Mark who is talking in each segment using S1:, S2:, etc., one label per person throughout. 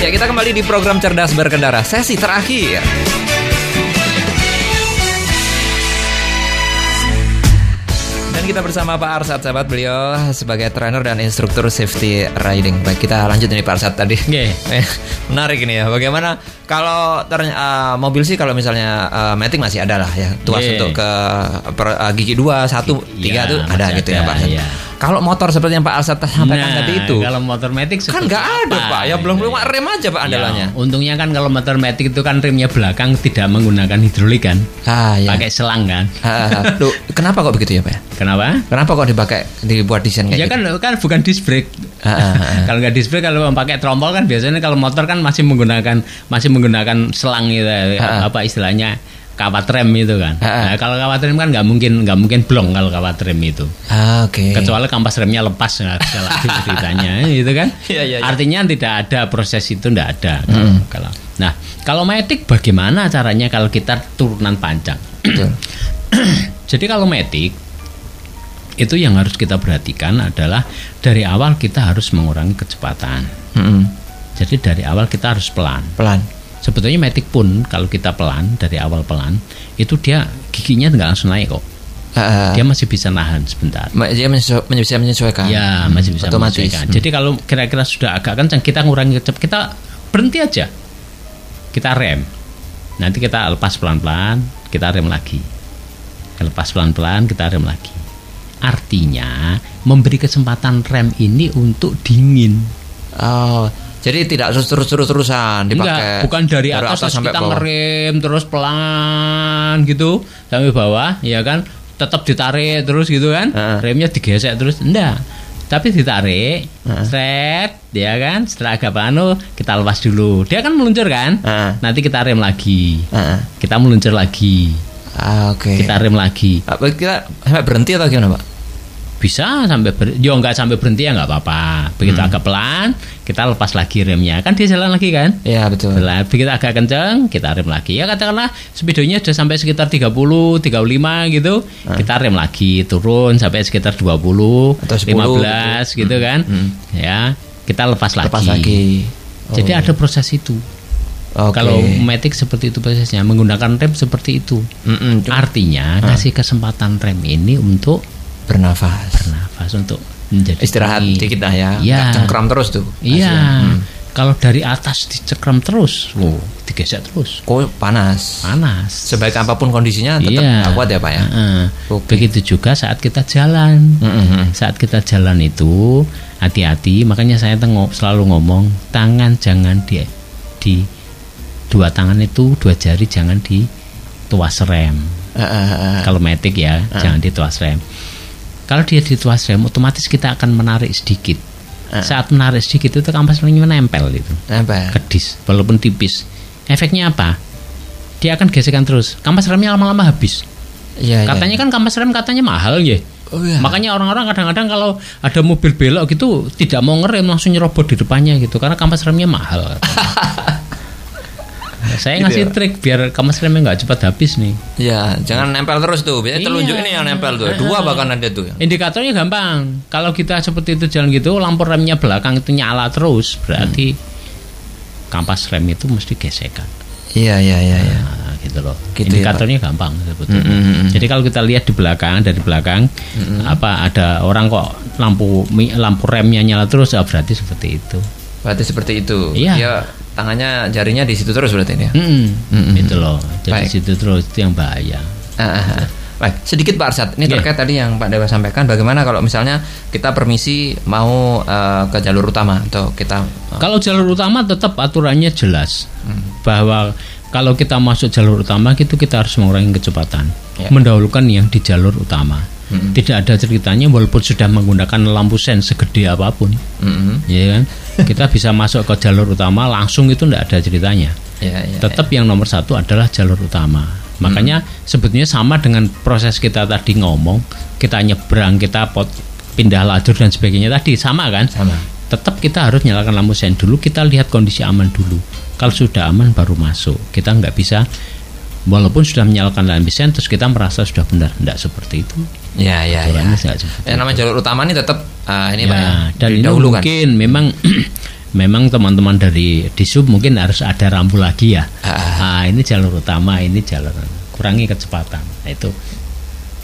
S1: Ya, kita kembali di program Cerdas Berkendara, sesi terakhir. Dan kita bersama Pak Arsat, sahabat beliau sebagai trainer dan instruktur safety riding. Baik, kita lanjut ini Pak Arsat tadi.
S2: Nggih.
S1: Eh, Menarik ini ya. Bagaimana kalau eh, mobil sih kalau misalnya eh, matic masih ada lah ya. Tuas
S2: Nggih.
S1: untuk ke per- eh, gigi 2, 1, 3
S2: Iya,
S1: tuh ada gitu ya Pak Arsat.
S2: iya.
S1: Kalau motor seperti yang Pak Arsat sampaikan
S2: Nah,
S1: tadi itu
S2: kalau motor matic
S1: kan nggak ada
S2: apa?
S1: Pak. Ya belum
S2: Gitu
S1: belum rem aja Pak andalannya.
S2: Ya, untungnya kan kalau motor matic itu kan remnya belakang tidak menggunakan hidrolik kan,
S1: Ah ya.
S2: pakai selang kan.
S1: Ah, Loh, kenapa kok begitu ya Pak?
S2: Kenapa?
S1: Kenapa kok dipakai dibuat desain kayak
S2: Ya
S1: gitu?
S2: kan kan bukan disc brake.
S1: Ah, ah, ah.
S2: kalau nggak disc brake kalau pakai trompol kan biasanya kalau motor kan masih menggunakan masih menggunakan selang gitu
S1: Ah, ah.
S2: apa istilahnya kawat rem itu kan.
S1: Ah, ah.
S2: Nah, kalau kawat rem kan nggak mungkin nggak mungkin blong kalau kawat rem itu.
S1: Ah, oke.
S2: Kecuali kampas remnya lepas nggak bisa lagi ceritanya gitu kan.
S1: Iya, iya, iya.
S2: Artinya tidak ada proses itu tidak ada.
S1: Mm.
S2: Kalau nah kalau matic bagaimana caranya kalau kita turunan panjang? Jadi kalau matic itu yang harus kita perhatikan adalah dari awal kita harus mengurangi kecepatan.
S1: Mm-mm.
S2: Jadi dari awal kita harus pelan.
S1: Pelan.
S2: Sebetulnya matic pun kalau kita pelan dari awal pelan itu dia giginya nggak langsung naik kok.
S1: Ah.
S2: Dia masih bisa nahan sebentar.
S1: Dia menyesu- bisa menyesuaikan.
S2: Ya masih bisa
S1: Otomatis.
S2: menyesuaikan.
S1: Hmm.
S2: Jadi kalau kira-kira sudah agak kencang kita ngurangi kecepatan kita berhenti aja. Kita rem. Nanti kita lepas pelan-pelan, kita rem lagi. Lepas pelan-pelan, kita rem lagi. Artinya memberi kesempatan rem ini untuk dingin.
S1: Oh, jadi tidak terus terus terus terusan dipakai.
S2: Enggak, bukan dari atas, terus kita
S1: bawah.
S2: ngerem terus pelan gitu sampai bawah, ya kan? Tetap ditarik terus gitu kan?
S1: Heeh.
S2: Remnya digesek terus, enggak. Tapi ditarik,
S1: Heeh.
S2: set, ya kan? Setelah agak panu, kita lepas dulu. Dia kan meluncur kan?
S1: Heeh.
S2: Nanti kita rem lagi.
S1: Ah, ah.
S2: Kita meluncur lagi.
S1: Ah, oke.
S2: Kita rem lagi.
S1: Apa kita sampai berhenti atau gimana, Pak?
S2: Bisa sampai ber, yo nggak sampai berhenti ya nggak apa-apa. Begitu
S1: Hmm.
S2: agak pelan, kita lepas lagi remnya. Kan dia jalan lagi kan?
S1: Iya, betul.
S2: Setelah begitu agak kencang, kita rem lagi. Ya katakanlah speedonya sudah sampai sekitar 30, 35 gitu. Kita rem lagi, turun sampai sekitar 20,
S1: Atau 10
S2: 15 gitu, kan.
S1: Hmm.
S2: Ya, kita lepas lagi.
S1: Lepas lagi.
S2: Jadi
S1: Oh.
S2: ada proses itu.
S1: Oke.
S2: Kalau matic seperti itu prosesnya, menggunakan rem seperti itu.
S1: Mm-mm, cuma
S2: Artinya kasih kesempatan rem ini untuk
S1: bernafas.
S2: bernafas untuk menjadi
S1: Istirahat dikit lah ya. Nggak cengkram terus tuh.
S2: Iya.
S1: hasilnya. Hmm.
S2: Kalau dari atas dicekram terus, wow, digesek terus.
S1: Kok panas.
S2: Panas.
S1: Sebaik apa pun kondisinya tetap
S2: Iya.
S1: kuat ya, Pak ya.
S2: Heeh.
S1: Oke.
S2: Begitu juga saat kita jalan.
S1: Mm-mm.
S2: Saat kita jalan itu hati-hati. Makanya saya tengo- selalu ngomong tangan jangan di di dua tangan itu dua jari jangan di tuas rem.
S1: Ah.
S2: Kalau metik ya jangan di tuas rem. Kalau dia di tuas rem, otomatis kita akan menarik sedikit.
S1: Ah.
S2: Saat menarik sedikit itu kampas remnya menempel itu
S1: Apa?
S2: ke dis, walaupun tipis. Efeknya apa? Dia akan gesekan terus. Kampas remnya lama-lama habis.
S1: Iya, iya.
S2: Katanya kan kampas rem katanya mahal ya.
S1: Oh, iya.
S2: Makanya orang-orang kadang-kadang kalau ada mobil belok gitu tidak mau ngerem langsung nyerobot di depannya gitu karena kampas remnya mahal. Saya
S1: Gitu
S2: ngasih
S1: ya?
S2: trik biar kampas remnya nggak cepat habis nih.
S1: Iya, jangan nempel terus tuh. Biasanya
S2: Iya.
S1: telunjuk ini yang nempel tuh. Dua bahkan ada tuh.
S2: Indikatornya gampang. Kalau kita seperti itu jalan gitu, lampu remnya belakang itu nyala terus, berarti kampas rem itu mesti gesekan.
S1: Iya, iya, iya, iya.
S2: Nah, gitu loh.
S1: Gitu ya,
S2: Indikatornya gampang sebetulnya.
S1: Mm, mm, mm.
S2: Jadi kalau kita lihat di belakang dari belakang apa ada orang kok lampu lampu remnya nyala terus, ah, berarti seperti itu.
S1: Berarti seperti itu.
S2: Iya.
S1: Dia tangannya jarinya di situ terus berarti ini ya.
S2: Mm,
S1: Mm,
S2: Itu loh. Jadi
S1: Baik.
S2: situ terus itu yang bahaya.
S1: Ah, ah, ah. Baik, sedikit Pak Arsat. Ini
S2: Iya.
S1: terkait tadi yang Pak Dewa sampaikan. Bagaimana kalau misalnya kita permisi mau eh, ke jalur utama atau kita
S2: Kalau jalur utama tetap aturannya jelas
S1: Hmm.
S2: bahwa kalau kita masuk jalur utama itu kita harus mengurangi kecepatan,
S1: Ya.
S2: mendahulukan yang di jalur utama.
S1: Mm-mm.
S2: Tidak ada ceritanya walaupun sudah menggunakan lampu sen segede apa pun,
S1: Mm-mm.
S2: ya kan? kita bisa masuk ke jalur utama langsung itu tidak ada ceritanya.
S1: Ya, ya,
S2: Tetap yang nomor satu adalah jalur utama. Makanya sebetulnya sama dengan proses kita tadi ngomong, kita nyebrang, kita pot, pindah lajur dan sebagainya tadi sama kan?
S1: Sama.
S2: Tetap kita harus nyalakan lampu sen dulu, kita lihat kondisi aman dulu. Kalau sudah aman baru masuk. Kita nggak bisa walaupun sudah menyalakan lampu sen terus kita merasa sudah benar, tidak seperti itu.
S1: Ya, ya, ya.
S2: Aturannya seperti
S1: Eh, namanya jalur utama ini tetap ah, ini
S2: ya,
S1: Pak ya.
S2: dan ini mungkin memang memang teman-teman dari disub mungkin harus ada rambu lagi ya.
S1: Ah.
S2: Ah, ini jalur utama, ini jalur kurangi kecepatan. Nah, itu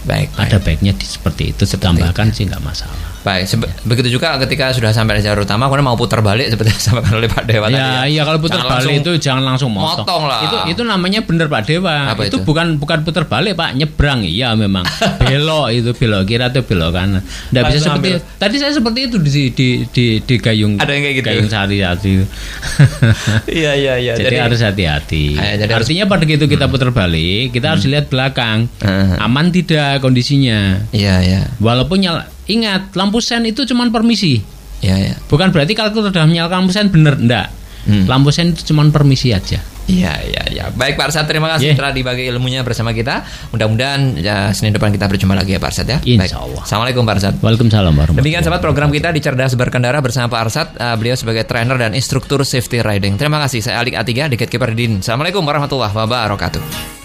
S1: Baik. baik.
S2: ada baiknya di, seperti itu ditambahkan sih nggak masalah.
S1: Baik, sebe- begitu juga ketika sudah sampai di jalur utama, kemudian mau putar balik seperti yang disampaikan oleh Pak Dewa tadi
S2: Ya, iya kalau putar balik itu jangan langsung motong.
S1: motong lah.
S2: Itu itu namanya bener Pak Dewa.
S1: Apa
S2: itu,
S1: itu?
S2: bukan bukan putar balik Pak, nyebrang. Iya memang. belok itu belok kiri atau belok kanan. Nggak bisa seperti
S1: ambil.
S2: tadi saya seperti itu di di di, di gayung
S1: Ada yang kayak gitu?
S2: Gayung sari sari.
S1: Iya, iya, iya.
S2: jadi, harus hati-hati.
S1: Eh, jadi harus- Hmm.
S2: Artinya pada begitu kita putar balik, kita harus lihat belakang.
S1: Eh.
S2: Aman tidak kondisinya.
S1: Iya, iya.
S2: Walaupun nyala, ingat lampu sen itu cuma permisi.
S1: Iya, iya.
S2: Bukan berarti kalau kita sudah menyalakan lampu sen bener enggak.
S1: Hmm.
S2: Lampu sen itu cuma permisi aja.
S1: Iya, iya, iya. Baik Pak Arsad, terima kasih
S2: Yeah.
S1: telah dibagi ilmunya bersama kita. Mudah-mudahan ya, Senin depan kita berjumpa lagi ya Pak Arsad ya. Baik.
S2: Insya Allah.
S1: Assalamualaikum Pak Arsad.
S2: Waalaikumsalam warahmatullahi
S1: Demikian sahabat program kita di Cerdas Berkendara bersama Pak Arsad. Uh, beliau sebagai trainer dan instruktur safety riding. Terima kasih. Saya Alik Atiga di Gatekeeper Din. Assalamualaikum warahmatullahi wabarakatuh.